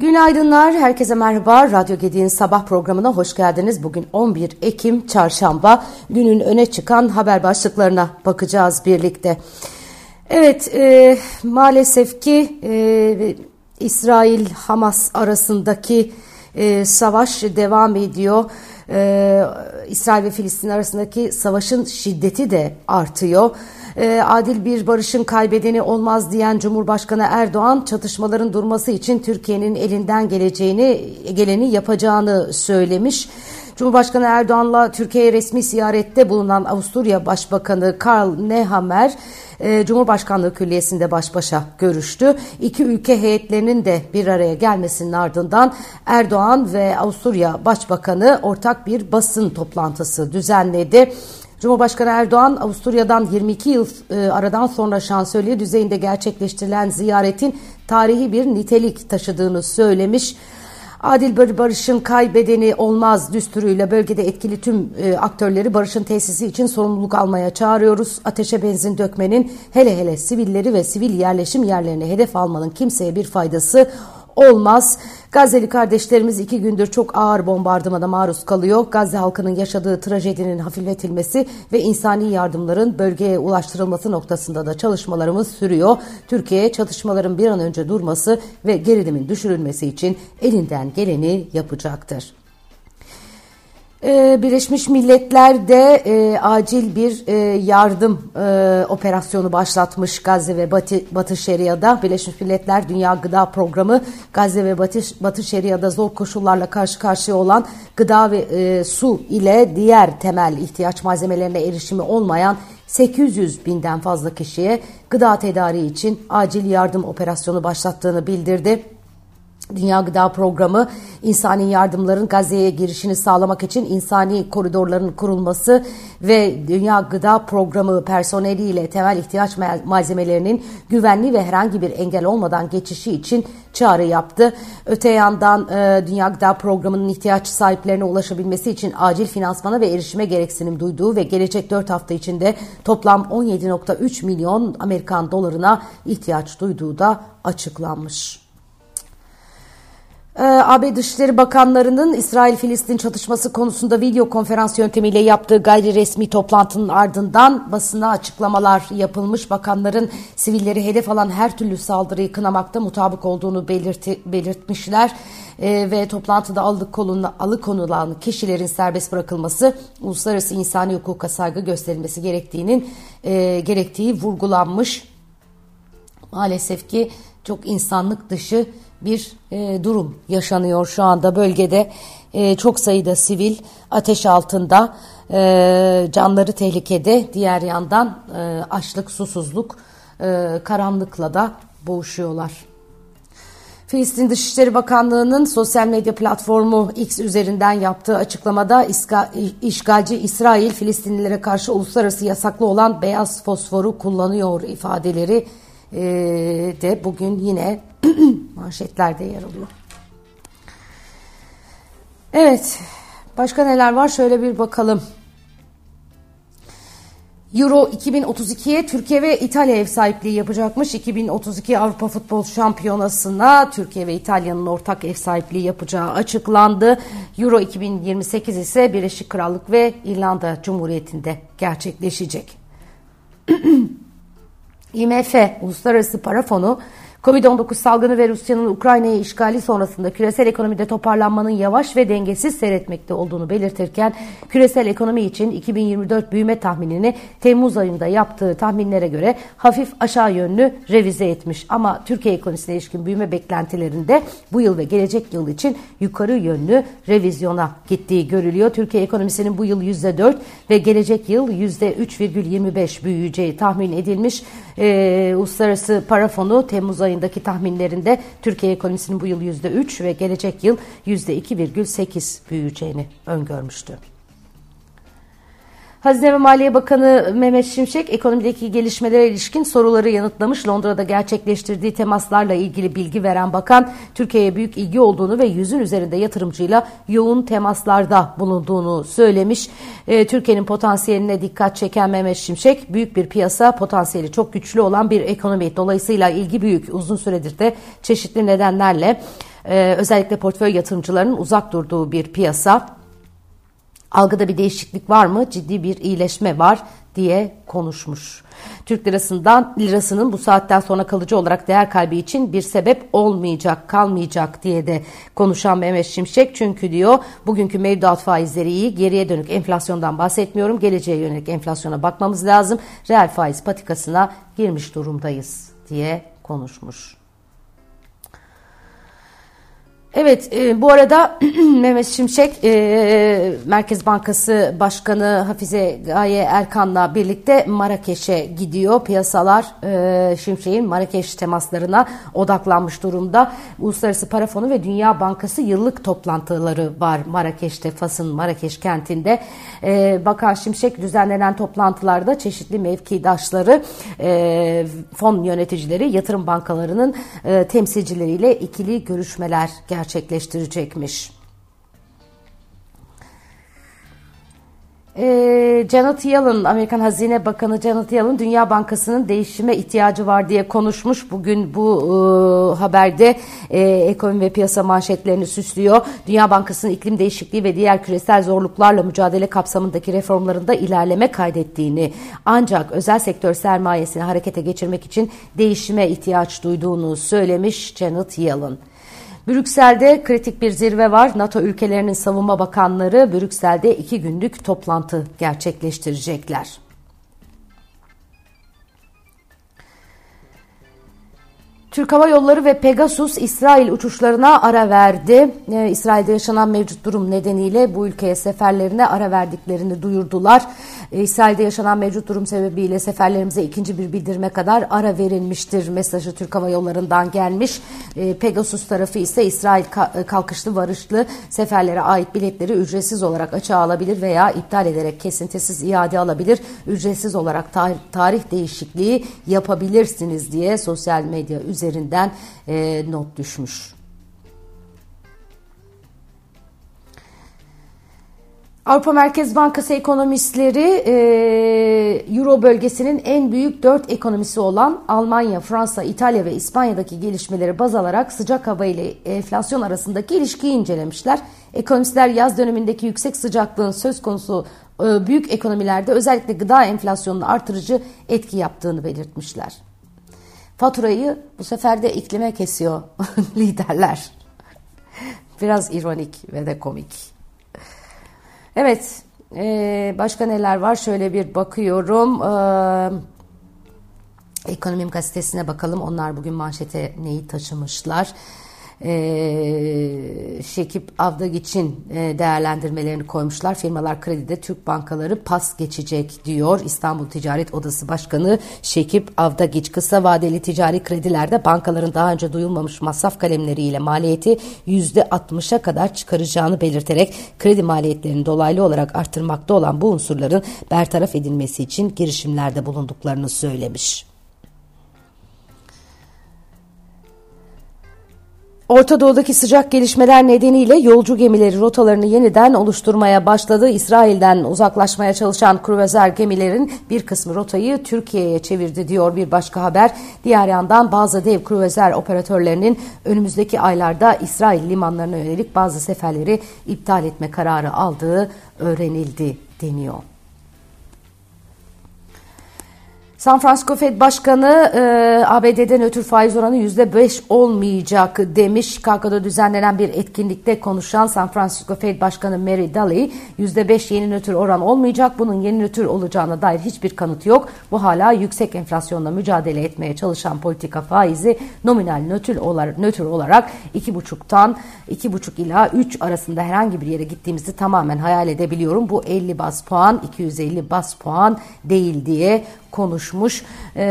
Günaydınlar, herkese merhaba. Radyo Gedi'nin sabah programına hoş geldiniz. Bugün 11 Ekim Çarşamba. Günün öne çıkan haber başlıklarına bakacağız birlikte. Evet, e, maalesef ki e, İsrail-Hamas arasındaki e, savaş devam ediyor. E, İsrail ve Filistin arasındaki savaşın şiddeti de artıyor. E, adil bir barışın kaybedeni olmaz diyen Cumhurbaşkanı Erdoğan çatışmaların durması için Türkiye'nin elinden geleceğini geleni yapacağını söylemiş. Cumhurbaşkanı Erdoğan'la Türkiye'ye resmi ziyarette bulunan Avusturya Başbakanı Karl Nehammer e, Cumhurbaşkanlığı Külliyesi'nde baş başa görüştü. İki ülke heyetlerinin de bir araya gelmesinin ardından Erdoğan ve Avusturya Başbakanı ortak bir basın toplantısı düzenledi. Cumhurbaşkanı Erdoğan Avusturya'dan 22 yıl e, aradan sonra şansölye düzeyinde gerçekleştirilen ziyaretin tarihi bir nitelik taşıdığını söylemiş. Adil barışın kaybedeni olmaz düsturuyla bölgede etkili tüm e, aktörleri barışın tesisi için sorumluluk almaya çağırıyoruz. Ateşe benzin dökmenin hele hele sivilleri ve sivil yerleşim yerlerine hedef almanın kimseye bir faydası olmaz. Gazze'li kardeşlerimiz iki gündür çok ağır bombardımana maruz kalıyor. Gazze halkının yaşadığı trajedinin hafifletilmesi ve insani yardımların bölgeye ulaştırılması noktasında da çalışmalarımız sürüyor. Türkiye çatışmaların bir an önce durması ve gerilimin düşürülmesi için elinden geleni yapacaktır. Ee, Birleşmiş Milletler de e, acil bir e, yardım e, operasyonu başlatmış Gazze ve Batı, Batı Şeria'da. Birleşmiş Milletler Dünya Gıda Programı Gazze ve Batı, Batı Şeria'da zor koşullarla karşı karşıya olan gıda ve e, su ile diğer temel ihtiyaç malzemelerine erişimi olmayan 800 binden fazla kişiye gıda tedariği için acil yardım operasyonu başlattığını bildirdi. Dünya Gıda Programı insani yardımların Gazze'ye girişini sağlamak için insani koridorların kurulması ve Dünya Gıda Programı personeliyle temel ihtiyaç malzemelerinin güvenli ve herhangi bir engel olmadan geçişi için çağrı yaptı. Öte yandan e, Dünya Gıda Programı'nın ihtiyaç sahiplerine ulaşabilmesi için acil finansmana ve erişime gereksinim duyduğu ve gelecek 4 hafta içinde toplam 17.3 milyon Amerikan dolarına ihtiyaç duyduğu da açıklanmış. Ee, AB Dışişleri Bakanlarının İsrail-Filistin çatışması konusunda video konferans yöntemiyle yaptığı gayri resmi toplantının ardından basına açıklamalar yapılmış. Bakanların sivilleri hedef alan her türlü saldırıyı kınamakta mutabık olduğunu belirti, belirtmişler. E, ve toplantıda alıkonula, alıkonulan kişilerin serbest bırakılması, uluslararası insani hukuka saygı gösterilmesi gerektiğinin e, gerektiği vurgulanmış. Maalesef ki çok insanlık dışı bir e, durum yaşanıyor şu anda bölgede. E, çok sayıda sivil ateş altında, e, canları tehlikede. Diğer yandan e, açlık, susuzluk, e, karanlıkla da boğuşuyorlar. Filistin Dışişleri Bakanlığı'nın sosyal medya platformu X üzerinden yaptığı açıklamada işgalci İsrail Filistinlilere karşı uluslararası yasaklı olan beyaz fosforu kullanıyor ifadeleri e, de bugün yine manşetlerde yer alıyor. Evet, başka neler var şöyle bir bakalım. Euro 2032'ye Türkiye ve İtalya ev sahipliği yapacakmış. 2032 Avrupa Futbol Şampiyonası'na Türkiye ve İtalya'nın ortak ev sahipliği yapacağı açıklandı. Euro 2028 ise Birleşik Krallık ve İrlanda Cumhuriyeti'nde gerçekleşecek. IMF Uluslararası Para Fonu Covid-19 salgını ve Rusya'nın Ukrayna'yı işgali sonrasında küresel ekonomide toparlanmanın yavaş ve dengesiz seyretmekte olduğunu belirtirken küresel ekonomi için 2024 büyüme tahminini Temmuz ayında yaptığı tahminlere göre hafif aşağı yönlü revize etmiş. Ama Türkiye ekonomisine ilişkin büyüme beklentilerinde bu yıl ve gelecek yıl için yukarı yönlü revizyona gittiği görülüyor. Türkiye ekonomisinin bu yıl %4 ve gelecek yıl %3,25 büyüyeceği tahmin edilmiş. Ee, Uluslararası Para Fonu Temmuz ayında ayındaki tahminlerinde Türkiye ekonomisinin bu yıl %3 ve gelecek yıl %2,8 büyüyeceğini öngörmüştü. Hazine ve Maliye Bakanı Mehmet Şimşek ekonomideki gelişmelere ilişkin soruları yanıtlamış. Londra'da gerçekleştirdiği temaslarla ilgili bilgi veren bakan Türkiye'ye büyük ilgi olduğunu ve yüzün üzerinde yatırımcıyla yoğun temaslarda bulunduğunu söylemiş. E, Türkiye'nin potansiyeline dikkat çeken Mehmet Şimşek büyük bir piyasa potansiyeli çok güçlü olan bir ekonomi dolayısıyla ilgi büyük uzun süredir de çeşitli nedenlerle e, özellikle portföy yatırımcılarının uzak durduğu bir piyasa. Algıda bir değişiklik var mı? Ciddi bir iyileşme var diye konuşmuş. Türk lirasından lirasının bu saatten sonra kalıcı olarak değer kaybı için bir sebep olmayacak, kalmayacak diye de konuşan Mehmet Şimşek. Çünkü diyor bugünkü mevduat faizleri iyi, geriye dönük enflasyondan bahsetmiyorum. Geleceğe yönelik enflasyona bakmamız lazım. Reel faiz patikasına girmiş durumdayız diye konuşmuş. Evet e, bu arada Mehmet Şimşek e, Merkez Bankası Başkanı Hafize Gaye Erkan'la birlikte Marrakeş'e gidiyor. Piyasalar e, Şimşek'in Marrakeş temaslarına odaklanmış durumda. Uluslararası Para Fonu ve Dünya Bankası yıllık toplantıları var Marrakeş'te, Fas'ın Marrakeş kentinde. E, Bakan Şimşek düzenlenen toplantılarda çeşitli mevkidaşları, e, fon yöneticileri, yatırım bankalarının e, temsilcileriyle ikili görüşmeler gerçekleştirdi gerçekleştirecekmiş. E, Janet Yellen, Amerikan Hazine Bakanı Janet Yellen Dünya Bankası'nın değişime ihtiyacı var diye konuşmuş. Bugün bu e, haberde e, ekonomi ve piyasa manşetlerini süslüyor. Dünya Bankası'nın iklim değişikliği ve diğer küresel zorluklarla mücadele kapsamındaki reformlarında ilerleme kaydettiğini ancak özel sektör sermayesini harekete geçirmek için değişime ihtiyaç duyduğunu söylemiş Janet Yellen. Brüksel'de kritik bir zirve var. NATO ülkelerinin savunma bakanları Brüksel'de iki günlük toplantı gerçekleştirecekler. Türk Hava Yolları ve Pegasus İsrail uçuşlarına ara verdi. Ee, İsrail'de yaşanan mevcut durum nedeniyle bu ülkeye seferlerine ara verdiklerini duyurdular. Ee, İsrail'de yaşanan mevcut durum sebebiyle seferlerimize ikinci bir bildirime kadar ara verilmiştir mesajı Türk Hava Yolları'ndan gelmiş. Ee, Pegasus tarafı ise İsrail kalkışlı varışlı seferlere ait biletleri ücretsiz olarak açığa alabilir veya iptal ederek kesintisiz iade alabilir. Ücretsiz olarak tar tarih değişikliği yapabilirsiniz diye sosyal medya üzerinde üzerinden e, not düşmüş. Avrupa Merkez Bankası ekonomistleri e, Euro bölgesinin en büyük dört ekonomisi olan Almanya, Fransa, İtalya ve İspanya'daki gelişmeleri baz alarak sıcak hava ile enflasyon arasındaki ilişkiyi incelemişler. Ekonomistler yaz dönemindeki yüksek sıcaklığın söz konusu e, büyük ekonomilerde özellikle gıda enflasyonunu artırıcı etki yaptığını belirtmişler. Faturayı bu sefer de iklime kesiyor liderler. Biraz ironik ve de komik. Evet, e, başka neler var? Şöyle bir bakıyorum. E, Ekonomim gazetesine bakalım. Onlar bugün manşete neyi taşımışlar? E, Şekip Avdagiç'in e, değerlendirmelerini koymuşlar. Firmalar kredide Türk bankaları pas geçecek diyor İstanbul Ticaret Odası Başkanı Şekip Avdagiç. Kısa vadeli ticari kredilerde bankaların daha önce duyulmamış masraf kalemleriyle maliyeti %60'a kadar çıkaracağını belirterek kredi maliyetlerini dolaylı olarak arttırmakta olan bu unsurların bertaraf edilmesi için girişimlerde bulunduklarını söylemiş. Orta Doğu'daki sıcak gelişmeler nedeniyle yolcu gemileri rotalarını yeniden oluşturmaya başladı. İsrail'den uzaklaşmaya çalışan kruvazer gemilerin bir kısmı rotayı Türkiye'ye çevirdi diyor bir başka haber. Diğer yandan bazı dev kruvazer operatörlerinin önümüzdeki aylarda İsrail limanlarına yönelik bazı seferleri iptal etme kararı aldığı öğrenildi deniyor. San Francisco Fed Başkanı e, ABD'de nötr faiz oranı %5 olmayacak demiş. Chicago'da düzenlenen bir etkinlikte konuşan San Francisco Fed Başkanı Mary Daly %5 yeni nötr oran olmayacak. Bunun yeni nötr olacağına dair hiçbir kanıt yok. Bu hala yüksek enflasyonla mücadele etmeye çalışan politika faizi nominal nötr olarak, nötr olarak 2,5'tan 2,5 ila 3 arasında herhangi bir yere gittiğimizi tamamen hayal edebiliyorum. Bu 50 bas puan 250 bas puan değil diye konuşmuş. E,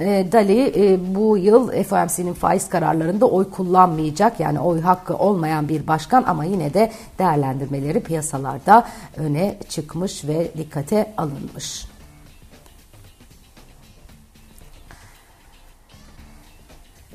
e, Dali e, bu yıl FOMC'nin faiz kararlarında oy kullanmayacak yani oy hakkı olmayan bir başkan ama yine de değerlendirmeleri piyasalarda öne çıkmış ve dikkate alınmış.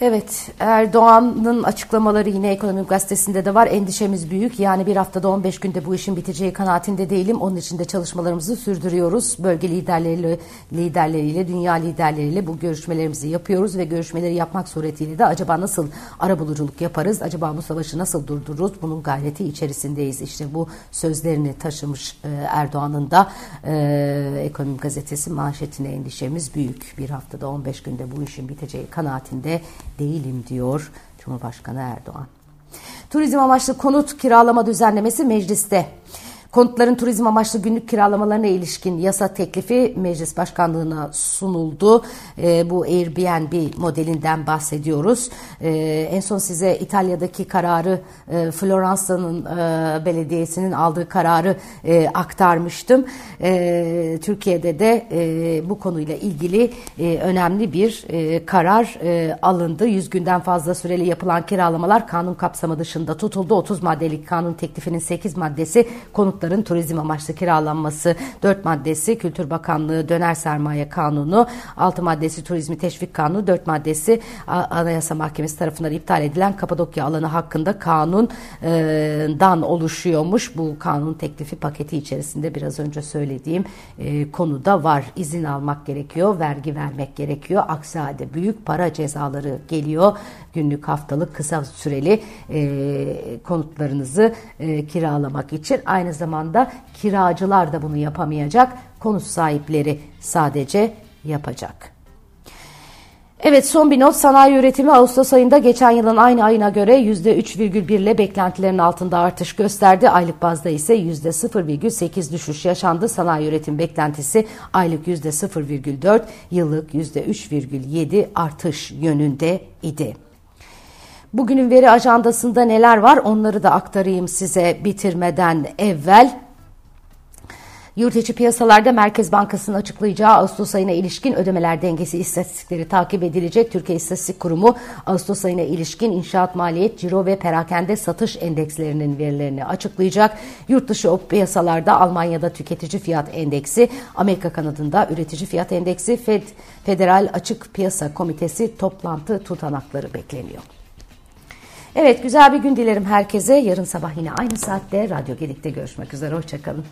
Evet, Erdoğan'ın açıklamaları yine Ekonomik Gazetesi'nde de var. Endişemiz büyük. Yani bir haftada 15 günde bu işin biteceği kanaatinde değilim. Onun için de çalışmalarımızı sürdürüyoruz. Bölge liderleriyle, liderleriyle, dünya liderleriyle bu görüşmelerimizi yapıyoruz ve görüşmeleri yapmak suretiyle de acaba nasıl arabuluculuk yaparız? Acaba bu savaşı nasıl durdururuz? Bunun gayreti içerisindeyiz. İşte bu sözlerini taşımış e, Erdoğan'ın da e, Ekonomik Gazetesi manşetine endişemiz büyük. Bir haftada 15 günde bu işin biteceği kanaatinde değilim diyor Cumhurbaşkanı Erdoğan. Turizm amaçlı konut kiralama düzenlemesi mecliste. Konutların turizm amaçlı günlük kiralamalarına ilişkin yasa teklifi meclis başkanlığına sunuldu. E, bu Airbnb modelinden bahsediyoruz. E, en son size İtalya'daki kararı e, Floransa'nın e, belediyesinin aldığı kararı e, aktarmıştım. E, Türkiye'de de e, bu konuyla ilgili e, önemli bir e, karar e, alındı. 100 günden fazla süreli yapılan kiralamalar kanun kapsamı dışında tutuldu. 30 maddelik kanun teklifinin 8 maddesi konut konutların turizm amaçlı kiralanması, 4 maddesi Kültür Bakanlığı Döner Sermaye Kanunu, 6 maddesi Turizmi Teşvik Kanunu, 4 maddesi Anayasa Mahkemesi tarafından iptal edilen Kapadokya alanı hakkında kanundan oluşuyormuş. Bu kanun teklifi paketi içerisinde biraz önce söylediğim e, konuda var. İzin almak gerekiyor, vergi vermek gerekiyor. Aksi halde büyük para cezaları geliyor. Günlük, haftalık, kısa süreli e, konutlarınızı e, kiralamak için. Aynı zamanda zamanda kiracılar da bunu yapamayacak. Konut sahipleri sadece yapacak. Evet son bir not sanayi üretimi Ağustos ayında geçen yılın aynı ayına göre %3,1 ile beklentilerin altında artış gösterdi. Aylık bazda ise %0,8 düşüş yaşandı. Sanayi üretim beklentisi aylık %0,4 yıllık %3,7 artış yönünde idi. Bugünün veri ajandasında neler var onları da aktarayım size bitirmeden evvel. Yurt içi piyasalarda Merkez Bankası'nın açıklayacağı Ağustos ayına ilişkin ödemeler dengesi istatistikleri takip edilecek. Türkiye İstatistik Kurumu Ağustos ayına ilişkin inşaat maliyet, ciro ve perakende satış endekslerinin verilerini açıklayacak. Yurt dışı piyasalarda Almanya'da tüketici fiyat endeksi, Amerika kanadında üretici fiyat endeksi, Fed, Federal Açık Piyasa Komitesi toplantı tutanakları bekleniyor. Evet güzel bir gün dilerim herkese. Yarın sabah yine aynı saatte Radyo Gedik'te görüşmek üzere. Hoşçakalın.